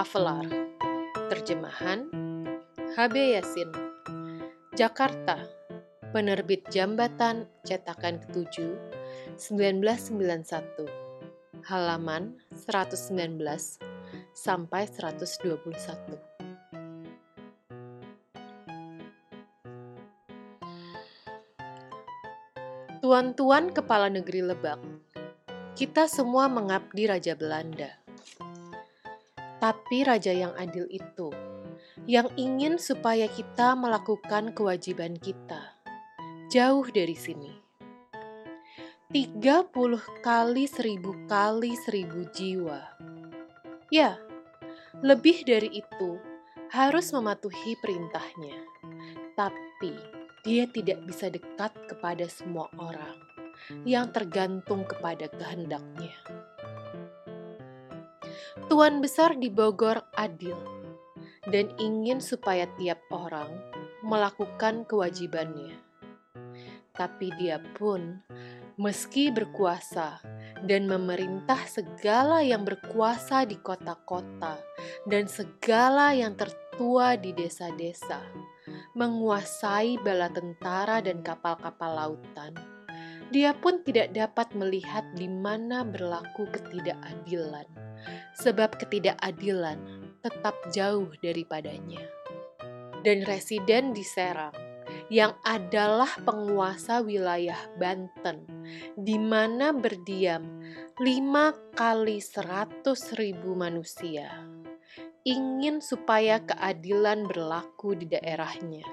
Max Havelaar Terjemahan HB Yasin. Jakarta Penerbit Jambatan Cetakan ke-7 1991 Halaman 119 sampai 121 Tuan-tuan kepala negeri Lebak kita semua mengabdi Raja Belanda. Tapi raja yang adil itu, yang ingin supaya kita melakukan kewajiban kita, jauh dari sini. 30 kali seribu kali seribu jiwa. Ya, lebih dari itu harus mematuhi perintahnya. Tapi dia tidak bisa dekat kepada semua orang yang tergantung kepada kehendaknya. Tuan besar di Bogor adil dan ingin supaya tiap orang melakukan kewajibannya tapi dia pun meski berkuasa dan memerintah segala yang berkuasa di kota-kota dan segala yang tertua di desa-desa, menguasai bala tentara dan kapal-kapal lautan. Dia pun tidak dapat melihat di mana berlaku ketidakadilan, sebab ketidakadilan tetap jauh daripadanya. Dan residen di Serang yang adalah penguasa wilayah Banten, di mana berdiam lima kali seratus ribu manusia, ingin supaya keadilan berlaku di daerahnya,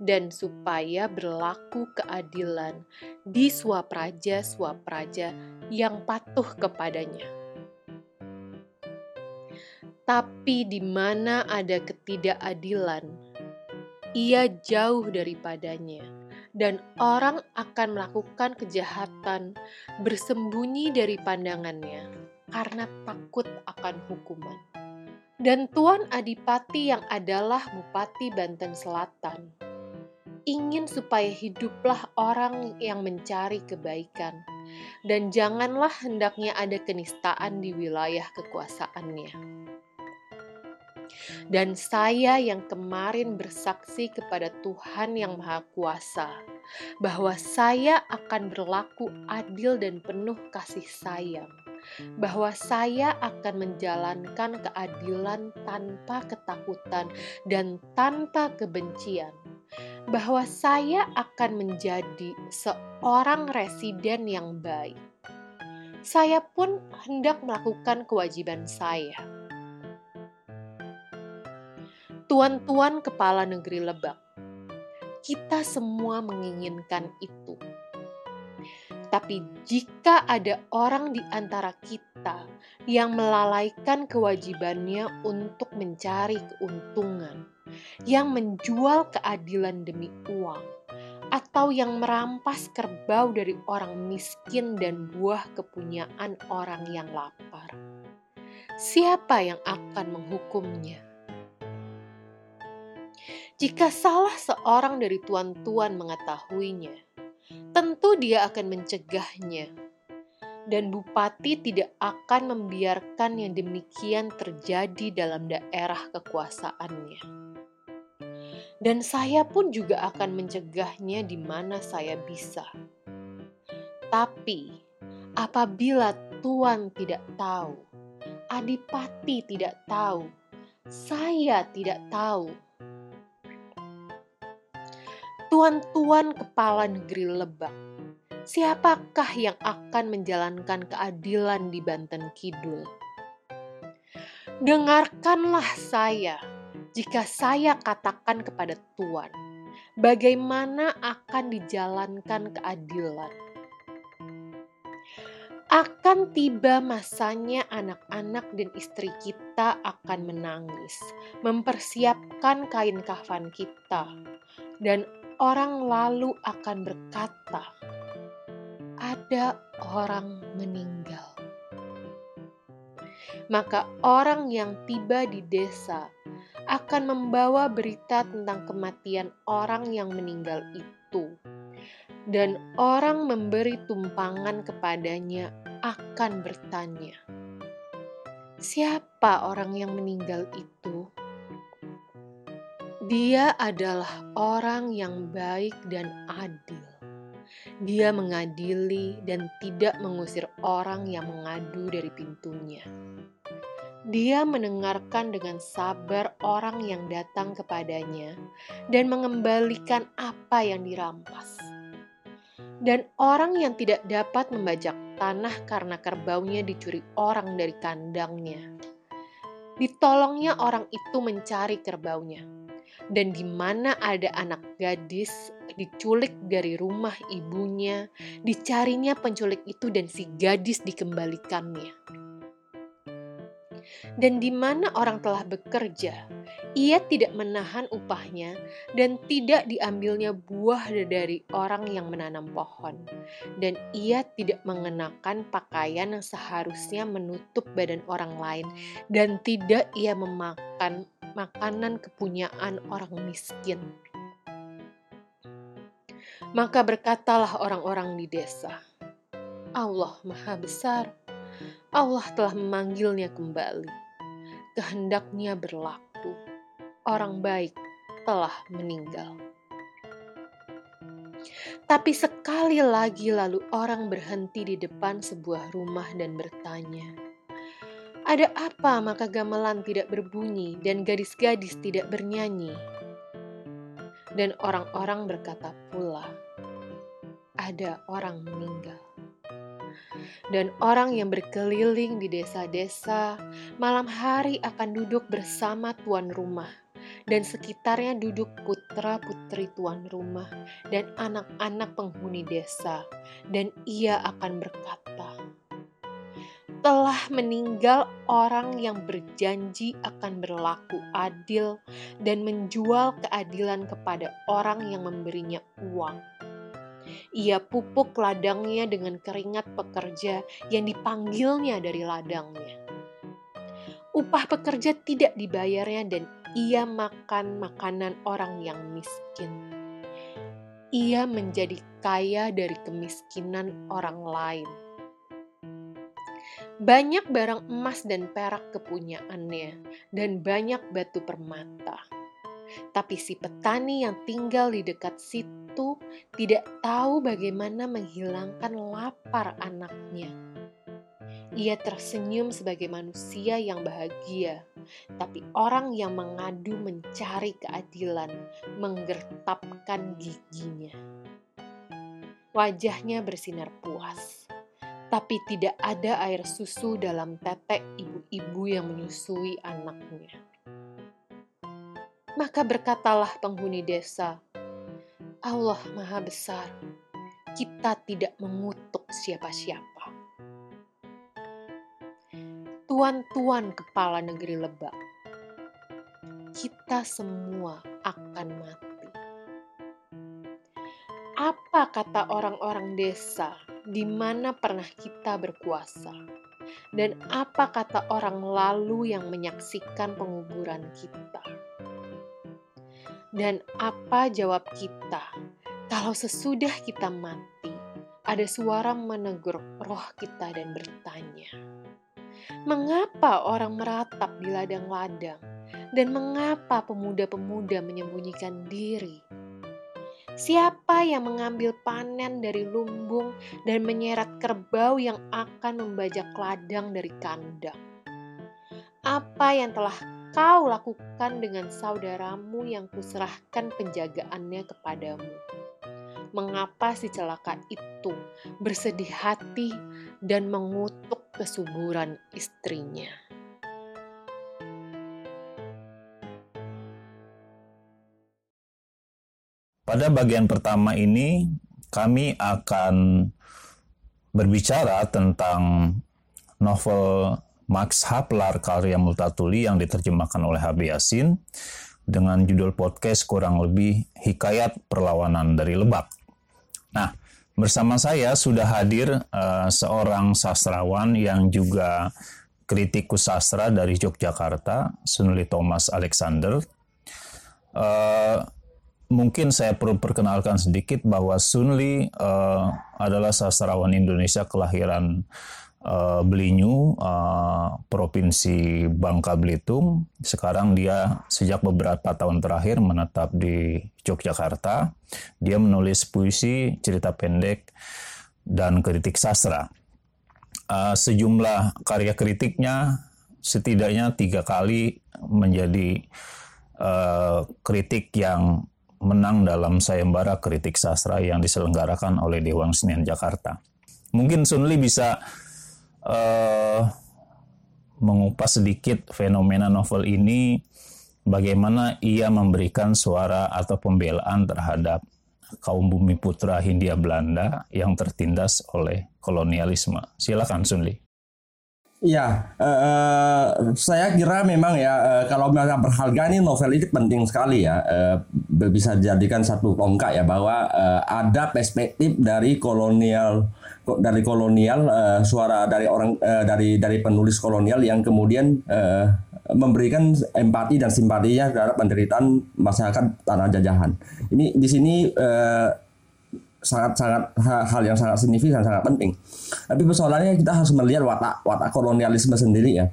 dan supaya berlaku keadilan di swapraja-swapraja yang patuh kepadanya. Tapi di mana ada ketidakadilan, ia jauh daripadanya, dan orang akan melakukan kejahatan bersembunyi dari pandangannya karena takut akan hukuman. Dan Tuan Adipati yang adalah Bupati Banten Selatan ingin supaya hiduplah orang yang mencari kebaikan, dan janganlah hendaknya ada kenistaan di wilayah kekuasaannya. Dan saya yang kemarin bersaksi kepada Tuhan yang Maha Kuasa bahwa saya akan berlaku adil dan penuh kasih sayang, bahwa saya akan menjalankan keadilan tanpa ketakutan dan tanpa kebencian, bahwa saya akan menjadi seorang residen yang baik. Saya pun hendak melakukan kewajiban saya tuan-tuan kepala negeri Lebak. Kita semua menginginkan itu. Tapi jika ada orang di antara kita yang melalaikan kewajibannya untuk mencari keuntungan, yang menjual keadilan demi uang, atau yang merampas kerbau dari orang miskin dan buah kepunyaan orang yang lapar, siapa yang akan menghukumnya? Jika salah seorang dari tuan-tuan mengetahuinya, tentu dia akan mencegahnya, dan bupati tidak akan membiarkan yang demikian terjadi dalam daerah kekuasaannya. Dan saya pun juga akan mencegahnya di mana saya bisa. Tapi apabila tuan tidak tahu, adipati tidak tahu, saya tidak tahu tuan-tuan kepala negeri Lebak, siapakah yang akan menjalankan keadilan di Banten Kidul? Dengarkanlah saya jika saya katakan kepada tuan bagaimana akan dijalankan keadilan. Akan tiba masanya anak-anak dan istri kita akan menangis, mempersiapkan kain kafan kita, dan orang lalu akan berkata, "Ada orang meninggal." Maka orang yang tiba di desa akan membawa berita tentang kematian orang yang meninggal itu dan orang memberi tumpangan kepadanya akan bertanya, "Siapa orang yang meninggal itu?" Dia adalah orang yang baik dan adil. Dia mengadili dan tidak mengusir orang yang mengadu dari pintunya. Dia mendengarkan dengan sabar orang yang datang kepadanya dan mengembalikan apa yang dirampas dan orang yang tidak dapat membajak tanah karena kerbaunya dicuri orang dari kandangnya. Ditolongnya orang itu mencari kerbaunya. Dan di mana ada anak gadis diculik dari rumah ibunya, dicarinya penculik itu dan si gadis dikembalikannya dan di mana orang telah bekerja, ia tidak menahan upahnya dan tidak diambilnya buah dari orang yang menanam pohon. Dan ia tidak mengenakan pakaian yang seharusnya menutup badan orang lain dan tidak ia memakan makanan kepunyaan orang miskin. Maka berkatalah orang-orang di desa, Allah Maha Besar Allah telah memanggilnya kembali. Kehendaknya berlaku. Orang baik telah meninggal. Tapi sekali lagi lalu orang berhenti di depan sebuah rumah dan bertanya, "Ada apa maka gamelan tidak berbunyi dan gadis-gadis tidak bernyanyi?" Dan orang-orang berkata pula, "Ada orang meninggal." dan orang yang berkeliling di desa-desa malam hari akan duduk bersama tuan rumah dan sekitarnya duduk putra-putri tuan rumah dan anak-anak penghuni desa dan ia akan berkata telah meninggal orang yang berjanji akan berlaku adil dan menjual keadilan kepada orang yang memberinya uang ia pupuk ladangnya dengan keringat pekerja yang dipanggilnya dari ladangnya. Upah pekerja tidak dibayarnya dan ia makan makanan orang yang miskin. Ia menjadi kaya dari kemiskinan orang lain. Banyak barang emas dan perak kepunyaannya, dan banyak batu permata. Tapi si petani yang tinggal di dekat situ itu tidak tahu bagaimana menghilangkan lapar anaknya. Ia tersenyum sebagai manusia yang bahagia, tapi orang yang mengadu mencari keadilan, menggertapkan giginya. Wajahnya bersinar puas, tapi tidak ada air susu dalam tetek ibu-ibu yang menyusui anaknya. Maka berkatalah penghuni desa, Allah Maha Besar, kita tidak mengutuk siapa-siapa. Tuan-tuan kepala negeri Lebak, kita semua akan mati. Apa kata orang-orang desa di mana pernah kita berkuasa? Dan apa kata orang lalu yang menyaksikan penguburan kita? Dan apa jawab kita kalau sesudah kita mati, ada suara menegur roh kita dan bertanya, "Mengapa orang meratap di ladang-ladang, dan mengapa pemuda-pemuda menyembunyikan diri?" Siapa yang mengambil panen dari lumbung dan menyeret kerbau yang akan membajak ladang dari kandang? Apa yang telah kau lakukan dengan saudaramu yang kuserahkan penjagaannya kepadamu. Mengapa si celaka itu bersedih hati dan mengutuk kesuburan istrinya? Pada bagian pertama ini kami akan berbicara tentang novel Max Havelaar karya Multatuli yang diterjemahkan oleh HB Yasin dengan judul podcast kurang lebih Hikayat Perlawanan dari Lebak. Nah, bersama saya sudah hadir uh, seorang sastrawan yang juga kritikus sastra dari Yogyakarta, Sunli Thomas Alexander. Uh, mungkin saya perlu perkenalkan sedikit bahwa Sunli uh, adalah sastrawan Indonesia kelahiran uh, Belinyu, uh, provinsi Bangka Belitung. Sekarang dia sejak beberapa tahun terakhir menetap di Yogyakarta. Dia menulis puisi, cerita pendek, dan kritik sastra. Uh, sejumlah karya kritiknya setidaknya tiga kali menjadi uh, kritik yang menang dalam sayembara kritik sastra yang diselenggarakan oleh Dewan Senian Jakarta. Mungkin Sunli bisa uh, mengupas sedikit fenomena novel ini, bagaimana ia memberikan suara atau pembelaan terhadap kaum bumi putra Hindia Belanda yang tertindas oleh kolonialisme. Silakan Sunli. Iya, uh, saya kira memang ya uh, kalau mereka berharga ini novel ini penting sekali ya uh, bisa dijadikan satu tongkat ya bahwa uh, ada perspektif dari kolonial dari kolonial uh, suara dari orang uh, dari dari penulis kolonial yang kemudian uh, memberikan empati dan simpatinya terhadap penderitaan masyarakat tanah jajahan. Ini di sini uh, sangat-sangat hal yang sangat signifikan sangat penting. Tapi persoalannya kita harus melihat watak watak kolonialisme sendiri ya.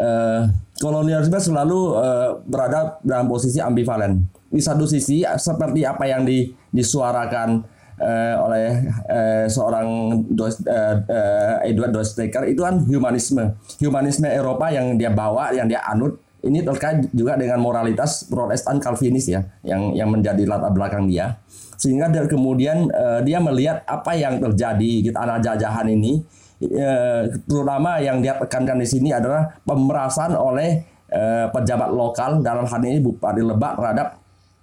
Uh, kolonialisme selalu uh, berada dalam posisi ambivalen. Di satu sisi seperti apa yang di, disuarakan uh, oleh uh, seorang uh, uh, Edward Dostoevsky itu kan humanisme, humanisme Eropa yang dia bawa, yang dia anut. Ini terkait juga dengan moralitas Protestan Calvinis ya, yang yang menjadi latar belakang dia sehingga dari kemudian uh, dia melihat apa yang terjadi di tanah jajahan ini uh, terutama yang dia tekankan di sini adalah pemerasan oleh uh, pejabat lokal. Dalam hal ini Bupati Lebak terhadap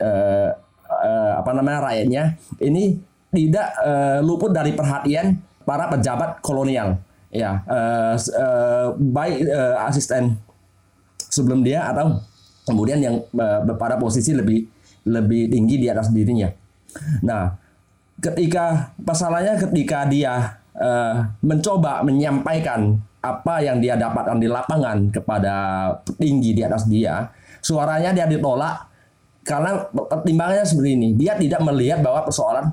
uh, uh, apa namanya rakyatnya. Ini tidak uh, luput dari perhatian para pejabat kolonial. Ya uh, uh, baik uh, asisten sebelum dia atau kemudian yang uh, pada posisi lebih lebih tinggi di atas dirinya. Nah, ketika masalahnya ketika dia uh, mencoba menyampaikan apa yang dia dapatkan di lapangan kepada tinggi di atas dia, suaranya dia ditolak karena pertimbangannya seperti ini. Dia tidak melihat bahwa persoalan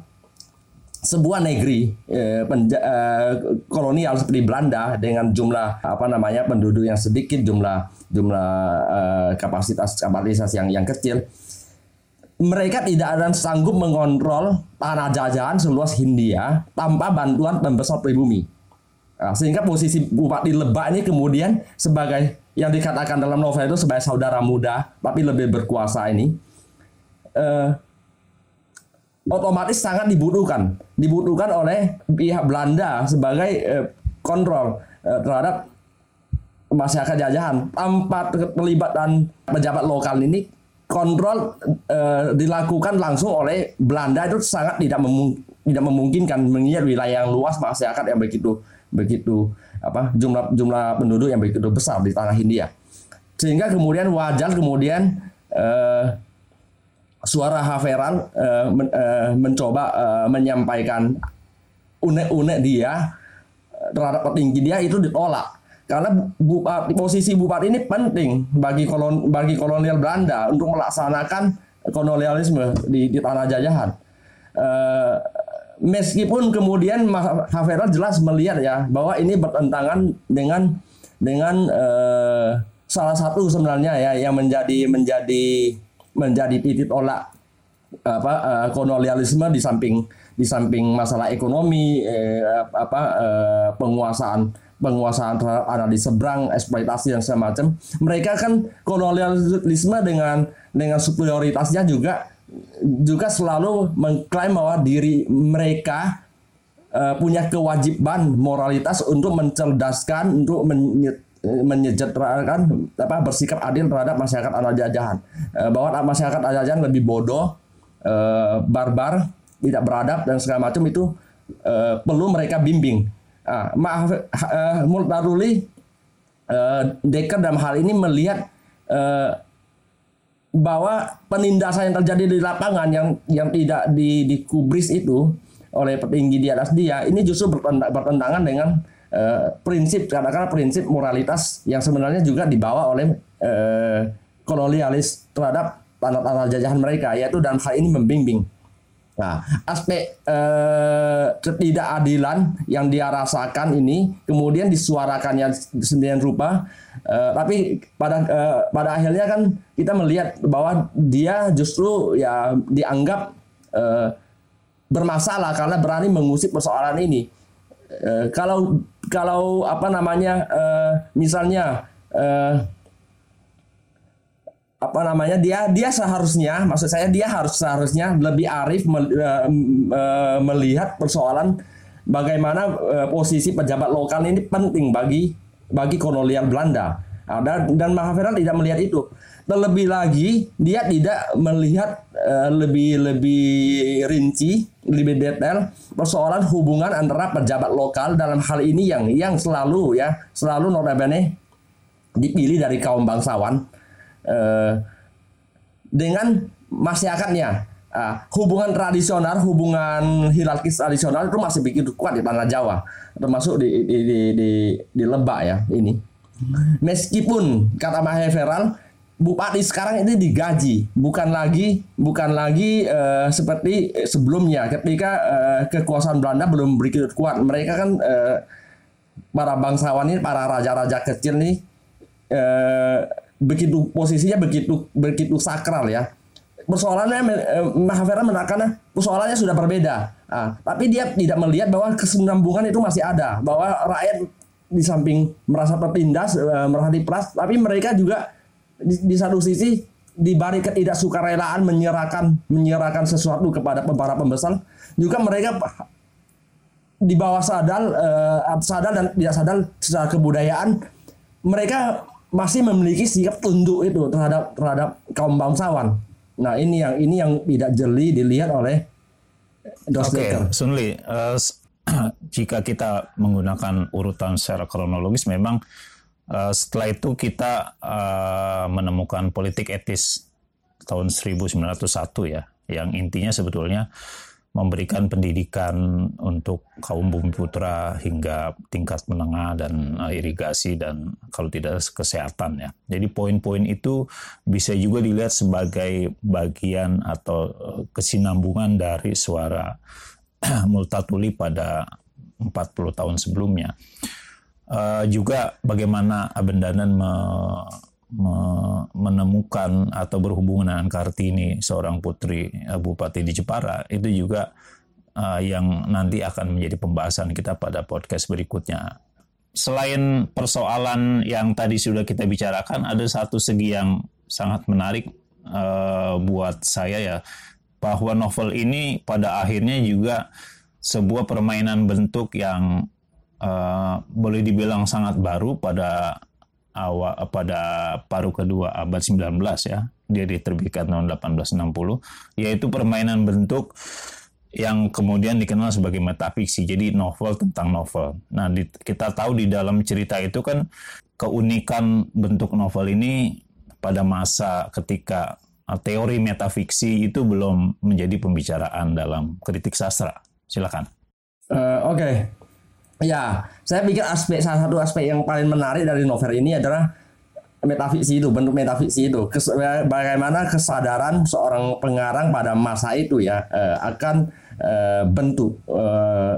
sebuah negeri eh, penja, eh, kolonial seperti Belanda dengan jumlah apa namanya penduduk yang sedikit, jumlah jumlah eh, kapasitas kapasitas yang yang kecil mereka tidak akan sanggup mengontrol tanah jajahan seluas Hindia tanpa bantuan pembesar pribumi. Nah, sehingga posisi Bupati Lebak ini kemudian sebagai yang dikatakan dalam novel itu sebagai saudara muda tapi lebih berkuasa ini eh, otomatis sangat dibutuhkan dibutuhkan oleh pihak Belanda sebagai eh, kontrol eh, terhadap masyarakat jajahan tanpa terlibatan pejabat lokal ini kontrol uh, dilakukan langsung oleh Belanda itu sangat tidak memung tidak memungkinkan mengingat wilayah yang luas masyarakat yang begitu begitu apa jumlah jumlah penduduk yang begitu besar di tanah Hindia sehingga kemudian wajar kemudian uh, suara Haveral uh, men, uh, mencoba uh, menyampaikan unek-unek dia terhadap petinggi dia itu ditolak karena bupati, posisi bupati ini penting bagi kolon bagi kolonial Belanda untuk melaksanakan kolonialisme di, di tanah jajahan. Uh, meskipun kemudian Havera jelas melihat ya bahwa ini bertentangan dengan dengan uh, salah satu sebenarnya ya yang menjadi menjadi menjadi titik tolak apa uh, kolonialisme di samping di samping masalah ekonomi eh, apa eh, penguasaan penguasaan terhadap di seberang, eksploitasi dan semacam. Mereka kan kolonialisme dengan dengan superioritasnya juga juga selalu mengklaim bahwa diri mereka uh, punya kewajiban moralitas untuk mencerdaskan, untuk menyejahterakan apa bersikap adil terhadap masyarakat anak jajahan. Uh, bahwa masyarakat anak jajahan lebih bodoh uh, barbar, tidak beradab dan segala macam itu uh, perlu mereka bimbing. Uh, maaf, uh, Multaruli uh, Dekker dalam hal ini melihat uh, bahwa penindasan yang terjadi di lapangan yang yang tidak di, dikubris itu oleh petinggi di atas dia ini justru bertentangan dengan uh, prinsip katakanlah prinsip moralitas yang sebenarnya juga dibawa oleh uh, kolonialis terhadap tanah-tanah jajahan mereka yaitu dalam hal ini membimbing Nah, aspek eh, ketidakadilan yang dia rasakan ini kemudian disuarakannya sendirian rupa, eh, tapi pada eh, pada akhirnya kan kita melihat bahwa dia justru ya dianggap eh, bermasalah karena berani mengusik persoalan ini. Eh, kalau kalau apa namanya eh, misalnya eh, apa namanya dia dia seharusnya maksud saya dia harus seharusnya lebih arif uh, uh, melihat persoalan bagaimana uh, posisi pejabat lokal ini penting bagi bagi kolonial Belanda. Nah, dan dan Mahathir tidak melihat itu. Terlebih lagi dia tidak melihat lebih lebih rinci lebih detail persoalan hubungan antara pejabat lokal dalam hal ini yang yang selalu ya selalu notabene dipilih dari kaum bangsawan uh, dengan masyarakatnya. Uh, hubungan tradisional, hubungan hierarkis tradisional itu masih begitu kuat di tanah Jawa, termasuk di di di, di, di Lebak ya ini. Meskipun kata Maheveral, bupati sekarang ini digaji, bukan lagi bukan lagi uh, seperti sebelumnya ketika uh, kekuasaan Belanda belum begitu kuat. Mereka kan uh, para bangsawan ini, para raja-raja kecil nih uh, begitu posisinya begitu begitu sakral ya. Persoalannya eh, Mahavira menekankan persoalannya sudah berbeda. Nah, tapi dia tidak melihat bahwa kesinambungan itu masih ada, bahwa rakyat di samping merasa tertindas, eh, merasa diperas, tapi mereka juga di, di satu sisi dibalik ketidaksukarelaan menyerahkan menyerahkan sesuatu kepada para pembesar, juga mereka di bawah sadar, eh, sadar dan tidak sadar secara kebudayaan mereka masih memiliki sikap tunduk itu terhadap terhadap kaum bangsawan. Nah ini yang ini yang tidak jeli dilihat oleh Oke, okay. Sunli, uh, jika kita menggunakan urutan secara kronologis, memang uh, setelah itu kita uh, menemukan politik etis tahun 1901 ya, yang intinya sebetulnya memberikan pendidikan untuk kaum bumi putra hingga tingkat menengah dan uh, irigasi dan kalau tidak kesehatan ya. Jadi poin-poin itu bisa juga dilihat sebagai bagian atau uh, kesinambungan dari suara Multatuli pada 40 tahun sebelumnya. Uh, juga bagaimana Abendanan me menemukan atau berhubungan dengan Kartini, seorang putri uh, bupati di Jepara, itu juga uh, yang nanti akan menjadi pembahasan kita pada podcast berikutnya. Selain persoalan yang tadi sudah kita bicarakan, ada satu segi yang sangat menarik uh, buat saya ya, bahwa novel ini pada akhirnya juga sebuah permainan bentuk yang boleh dibilang sangat baru pada awal pada paruh kedua abad 19 ya. Dia diterbitkan tahun 1860 yaitu permainan bentuk yang kemudian dikenal sebagai metafiksi. Jadi novel tentang novel. Nah, di, kita tahu di dalam cerita itu kan keunikan bentuk novel ini pada masa ketika uh, teori metafiksi itu belum menjadi pembicaraan dalam kritik sastra. Silakan. Uh, Oke, okay. Ya, saya pikir aspek salah satu aspek yang paling menarik dari novel ini adalah metafiksi itu, bentuk metafiksi itu. Kes, bagaimana kesadaran seorang pengarang pada masa itu ya eh, akan eh, bentuk eh,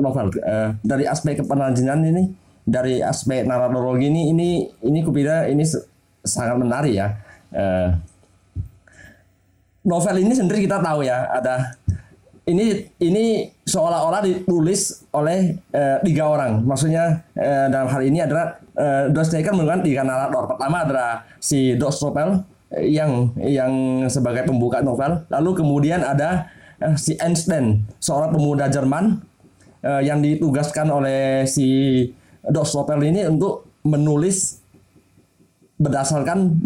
novel eh, dari aspek kepenerjemahan ini, dari aspek narratologi ini, ini ini kupira ini sangat menarik ya. Eh, novel ini sendiri kita tahu ya ada ini ini seolah-olah ditulis oleh uh, tiga orang. Maksudnya uh, dalam hal ini adalah uh, Dostoevsky menggunakan tiga narator. Pertama adalah si Dostopel yang yang sebagai pembuka novel. Lalu kemudian ada uh, si Einstein, seorang pemuda Jerman uh, yang ditugaskan oleh si Dostopel ini untuk menulis berdasarkan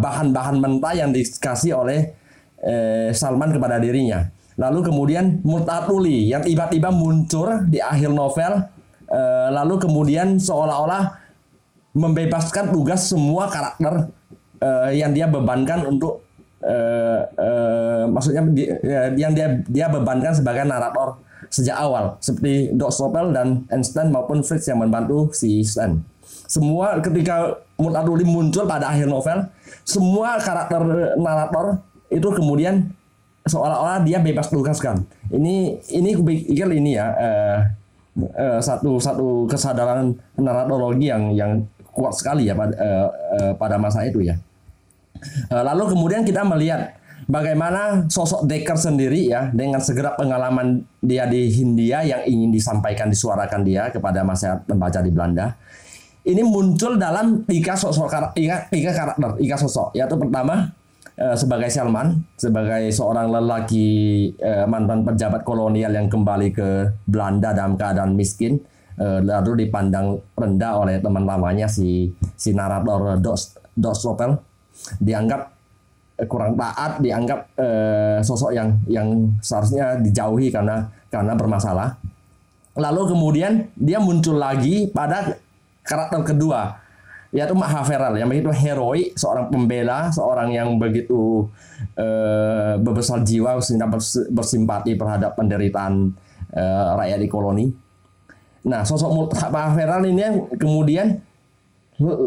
bahan-bahan mentah yang dikasih oleh eh, Salman kepada dirinya. Lalu kemudian Multatuli yang tiba-tiba muncul di akhir novel, eh, lalu kemudian seolah-olah membebaskan tugas semua karakter eh, yang dia bebankan untuk eh, eh, maksudnya di, eh, yang dia dia bebankan sebagai narator sejak awal seperti Doc Stoppel dan Einstein maupun Fritz yang membantu si Stan. Semua ketika Multatuli muncul pada akhir novel, semua karakter narator itu kemudian seolah-olah dia bebas tugaskan. Ini ini pikir ini ya eh, eh, satu satu kesadaran naratologi yang yang kuat sekali ya pada eh, eh, pada masa itu ya. Eh, lalu kemudian kita melihat bagaimana sosok Dekker sendiri ya dengan segera pengalaman dia di Hindia yang ingin disampaikan disuarakan dia kepada masyarakat pembaca di Belanda. Ini muncul dalam tiga sosok tiga, tiga karakter, tiga sosok. Yaitu pertama sebagai Salman, sebagai seorang lelaki uh, mantan pejabat kolonial yang kembali ke Belanda dalam keadaan miskin, uh, lalu dipandang rendah oleh teman lamanya si si narator Dos Dos dianggap kurang taat, dianggap uh, sosok yang yang seharusnya dijauhi karena karena bermasalah. Lalu kemudian dia muncul lagi pada karakter kedua yaitu Mahaveral yang begitu heroik, seorang pembela, seorang yang begitu uh, berbesar jiwa sehingga bersimpati terhadap penderitaan uh, rakyat di koloni. Nah, sosok Mahaveral ini kemudian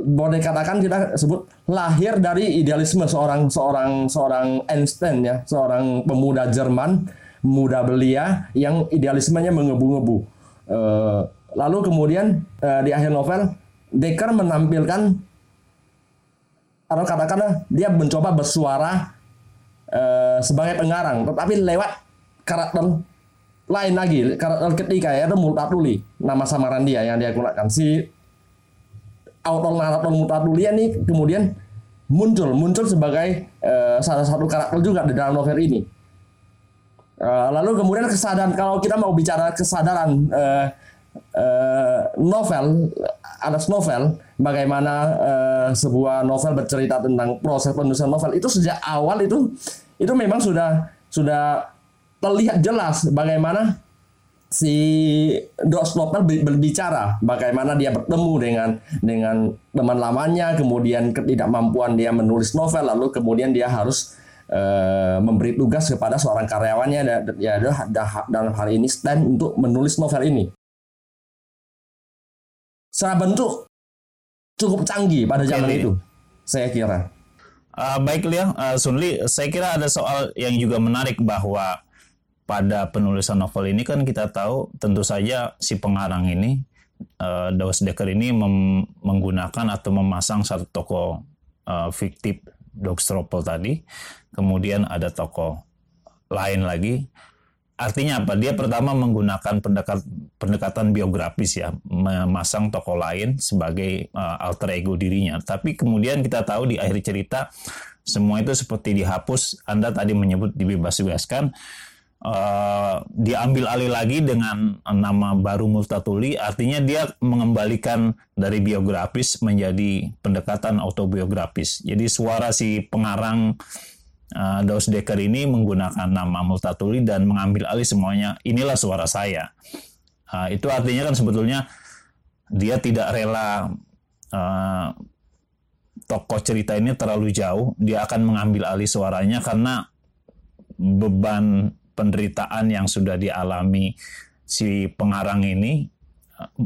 boleh katakan kita sebut lahir dari idealisme seorang seorang seorang Einstein ya, seorang pemuda Jerman, muda belia yang idealismenya mengebu-ngebu. Uh, lalu kemudian uh, di akhir novel Dekker menampilkan atau katakanlah dia mencoba bersuara uh, sebagai pengarang, tetapi lewat karakter lain lagi, karakter ketiga yaitu Multatuli, nama samaran dia yang dia gunakan. Si autor narator Multatuli ini kemudian muncul, muncul sebagai uh, salah satu karakter juga di dalam novel ini. Uh, lalu kemudian kesadaran kalau kita mau bicara kesadaran uh, uh, novel atas novel bagaimana uh, sebuah novel bercerita tentang proses penulisan novel itu sejak awal itu itu memang sudah sudah terlihat jelas bagaimana si Dos novel berbicara bagaimana dia bertemu dengan dengan teman lamanya kemudian ketidakmampuan dia menulis novel lalu kemudian dia harus uh, memberi tugas kepada seorang karyawannya ya dalam hal ini Stan untuk menulis novel ini secara bentuk cukup canggih pada zaman itu, saya kira. Uh, baik Lia, uh, Sunli, saya kira ada soal yang juga menarik bahwa pada penulisan novel ini kan kita tahu tentu saja si pengarang ini uh, Daus Dekker ini menggunakan atau memasang satu tokoh uh, fiktif Dogstropel tadi, kemudian ada tokoh lain lagi Artinya apa? Dia pertama menggunakan pendekat, pendekatan biografis ya, memasang tokoh lain sebagai uh, alter ego dirinya. Tapi kemudian kita tahu di akhir cerita semua itu seperti dihapus. Anda tadi menyebut dibebas-bebaskan. Uh, diambil alih lagi dengan nama baru Multatuli, artinya dia mengembalikan dari biografis menjadi pendekatan autobiografis. Jadi suara si pengarang uh, Daus Dekker ini menggunakan nama Multatuli dan mengambil alih semuanya. Inilah suara saya. Uh, itu artinya kan sebetulnya dia tidak rela uh, tokoh cerita ini terlalu jauh. Dia akan mengambil alih suaranya karena beban penderitaan yang sudah dialami si pengarang ini.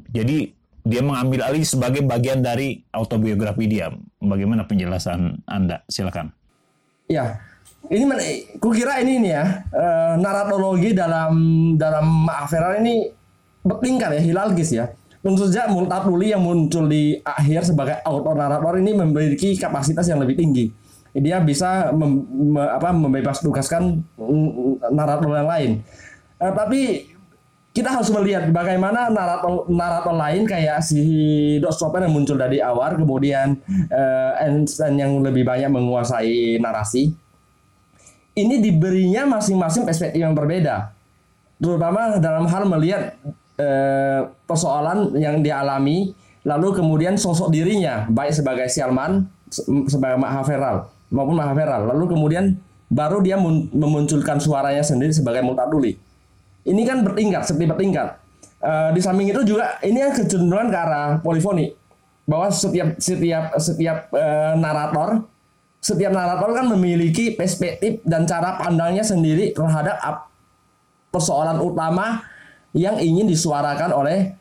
Jadi dia mengambil alih sebagai bagian dari autobiografi dia. Bagaimana penjelasan Anda? Silakan. Ya, ini mana? Kukira ini nih ya uh, naratologi dalam dalam Maaferal ini bertingkat ya, hilalgis ya. Tentu saja Multatuli yang muncul di akhir sebagai autor narator ini memiliki kapasitas yang lebih tinggi. Dia bisa mem, me, apa, membebas tugaskan narator yang lain. Uh, tapi kita harus melihat bagaimana narator narator lain kayak si Dok Chopin yang muncul dari awal, kemudian uh, Einstein yang lebih banyak menguasai narasi ini diberinya masing-masing perspektif yang berbeda. Terutama dalam hal melihat eh, persoalan yang dialami, lalu kemudian sosok dirinya, baik sebagai Sialman, sebagai Mahaveral, maupun Mahaveral. Lalu kemudian baru dia memunculkan suaranya sendiri sebagai multatuli. Ini kan bertingkat, seperti bertingkat. Uh, di samping itu juga ini yang kecenderungan ke arah polifoni bahwa setiap setiap setiap uh, narator setiap narator kan memiliki perspektif dan cara pandangnya sendiri terhadap persoalan utama yang ingin disuarakan oleh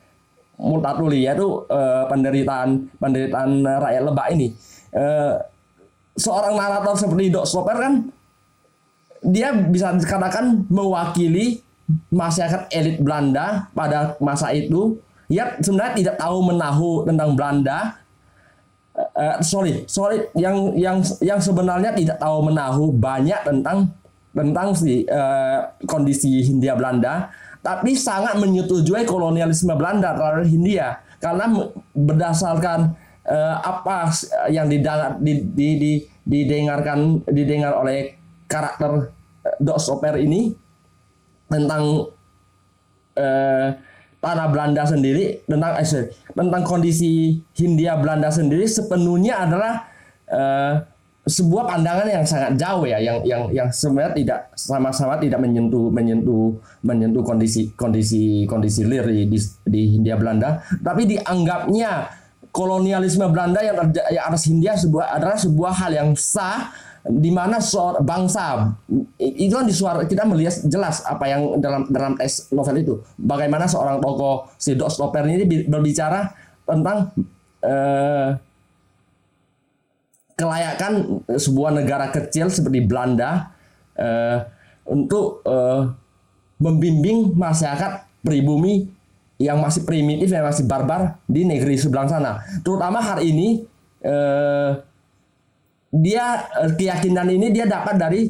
multatuli yaitu uh, penderitaan penderitaan rakyat lebak ini. Uh, seorang narator seperti Dok Sloper kan dia bisa dikatakan mewakili masyarakat elit Belanda pada masa itu ya sebenarnya tidak tahu menahu tentang Belanda uh, sorry sorry yang yang yang sebenarnya tidak tahu menahu banyak tentang tentang si uh, kondisi Hindia Belanda tapi sangat menyetujui kolonialisme Belanda terhadap Hindia. Karena berdasarkan uh, apa yang didengar, di, di, di, didengarkan didengar oleh karakter Dok Soper ini tentang eh, tanah Belanda sendiri tentang eh, tentang kondisi Hindia Belanda sendiri sepenuhnya adalah eh, sebuah pandangan yang sangat jauh ya yang yang yang sebenarnya tidak sama-sama tidak menyentuh menyentuh menyentuh kondisi kondisi kondisi lir di, di, di Hindia Belanda. Tapi dianggapnya kolonialisme Belanda yang, yang atas Hindia sebuah adalah sebuah hal yang sah di mana bangsa itu kan disuara kita melihat jelas apa yang dalam dalam tes novel itu. Bagaimana seorang tokoh si Dok Stopper ini berbicara tentang eh, kelayakan sebuah negara kecil seperti Belanda eh, untuk eh, membimbing masyarakat pribumi yang masih primitif yang masih barbar di negeri sebelah sana. Terutama hari ini eh, dia eh, keyakinan ini dia dapat dari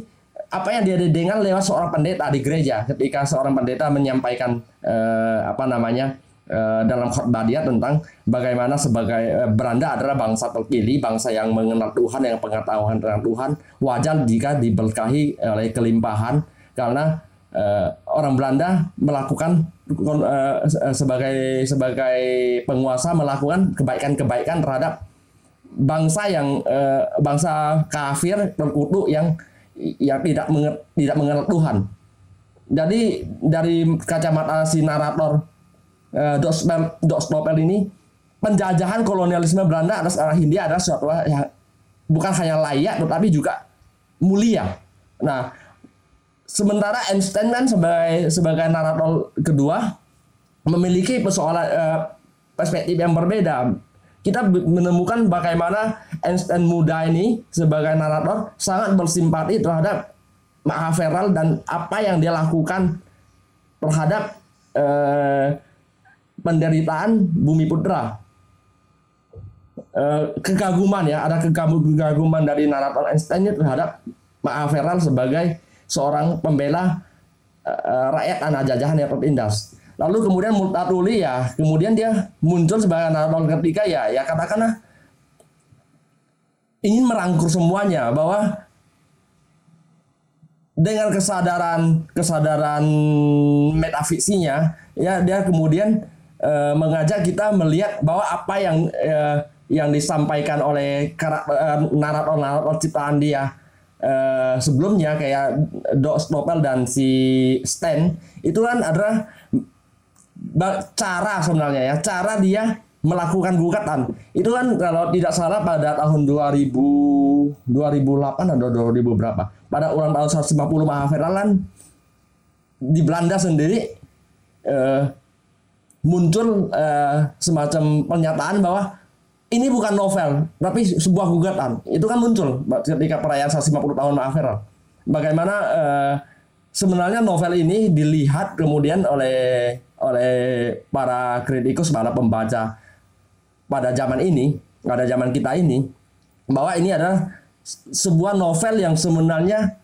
apa yang dia dengar lewat seorang pendeta di gereja. Ketika seorang pendeta menyampaikan eh, apa namanya eh, dalam khotbah dia tentang bagaimana sebagai eh, beranda adalah bangsa terpilih bangsa yang mengenal Tuhan yang pengetahuan tentang Tuhan wajar jika diberkahi oleh kelimpahan. Karena eh, orang Belanda melakukan eh, sebagai sebagai penguasa melakukan kebaikan-kebaikan terhadap bangsa yang uh, bangsa kafir terkutuk yang yang tidak menget, tidak mengenal Tuhan. Jadi dari kacamata si narator uh, Dok Stopel ini penjajahan kolonialisme Belanda atas arah Hindia adalah suatu yang bukan hanya layak tetapi juga mulia. Nah, sementara Einstein kan sebagai sebagai narator kedua memiliki persoalan uh, perspektif yang berbeda kita menemukan bagaimana Einstein muda ini sebagai narator sangat bersimpati terhadap Mahaveral dan apa yang dia lakukan terhadap eh, penderitaan Bumi Putra. Eh, kegaguman ya, ada kegaguman dari narator Einstein terhadap Mahaveral sebagai seorang pembela eh, rakyat anak jajahan yang tertindas. Lalu kemudian Multatuli ya, kemudian dia muncul sebagai narator ketika ya, ya katakanlah ingin merangkur semuanya bahwa dengan kesadaran kesadaran metafiksinya ya dia kemudian e, mengajak kita melihat bahwa apa yang e, yang disampaikan oleh narator-narator ciptaan dia e, sebelumnya kayak Doc Stopel dan si Stan itu kan adalah cara sebenarnya ya cara dia melakukan gugatan. Itu kan kalau tidak salah pada tahun 2000 2008 atau 2000 berapa? Pada ulang tahun 150 Mahaviralan di Belanda sendiri eh, muncul eh, semacam pernyataan bahwa ini bukan novel tapi sebuah gugatan. Itu kan muncul ketika perayaan 150 tahun Mahaviral bagaimana eh, sebenarnya novel ini dilihat kemudian oleh oleh para kritikus, para pembaca pada zaman ini, pada zaman kita ini, bahwa ini adalah sebuah novel yang sebenarnya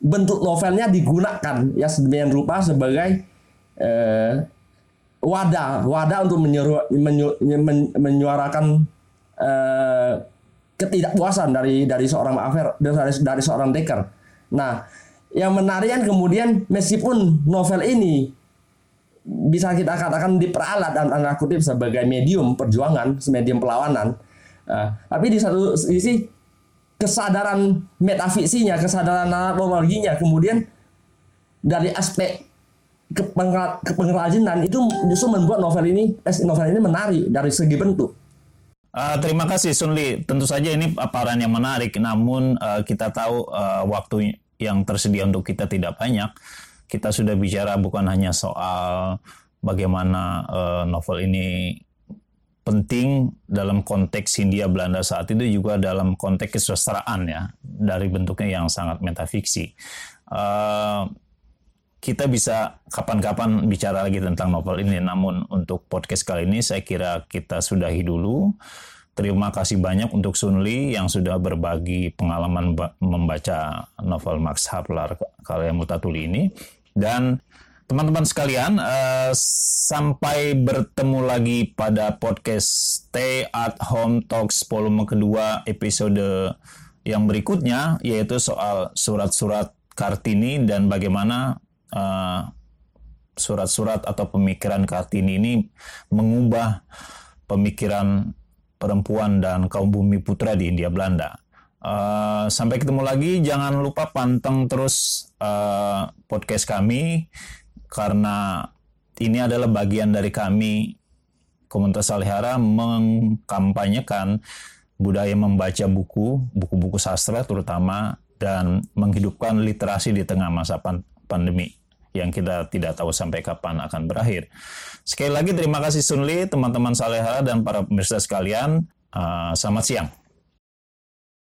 bentuk novelnya digunakan ya sedemikian rupa sebagai eh, wadah wadah untuk menyeru, menyu, men, menyuarakan eh, ketidakpuasan dari dari seorang maafer dari, dari seorang deker. Nah, yang menarik kan kemudian meskipun novel ini bisa kita katakan diperalat dan tanda kutip sebagai medium perjuangan, medium perlawanan. Uh, tapi di satu sisi kesadaran metafiksinya, kesadaran analoginya, kemudian dari aspek kepengrajinan itu justru membuat novel ini eh, novel ini menarik dari segi bentuk. Uh, terima kasih Sunli. Tentu saja ini paparan yang menarik, namun uh, kita tahu uh, waktu yang tersedia untuk kita tidak banyak. Kita sudah bicara bukan hanya soal bagaimana uh, novel ini penting dalam konteks Hindia Belanda saat itu juga dalam konteks kesusastraan ya dari bentuknya yang sangat metafiksi. Uh, kita bisa kapan-kapan bicara lagi tentang novel ini. Namun untuk podcast kali ini saya kira kita sudahi dulu. Terima kasih banyak untuk Sunli yang sudah berbagi pengalaman membaca novel Max Havelaar karya Mutatuli ini. Dan teman-teman sekalian, uh, sampai bertemu lagi pada podcast Stay at Home Talks volume kedua episode yang berikutnya, yaitu soal surat-surat Kartini dan bagaimana Eh, surat-surat uh, atau pemikiran Kartini ini mengubah pemikiran perempuan dan kaum bumi putra di India Belanda. Uh, sampai ketemu lagi, jangan lupa panteng terus uh, podcast kami karena ini adalah bagian dari kami komunitas Salihara mengkampanyekan budaya membaca buku, buku-buku sastra terutama dan menghidupkan literasi di tengah masa pandemi yang kita tidak tahu sampai kapan akan berakhir. Sekali lagi terima kasih Sunli, teman-teman Salehara dan para pemirsa sekalian. Uh, selamat siang.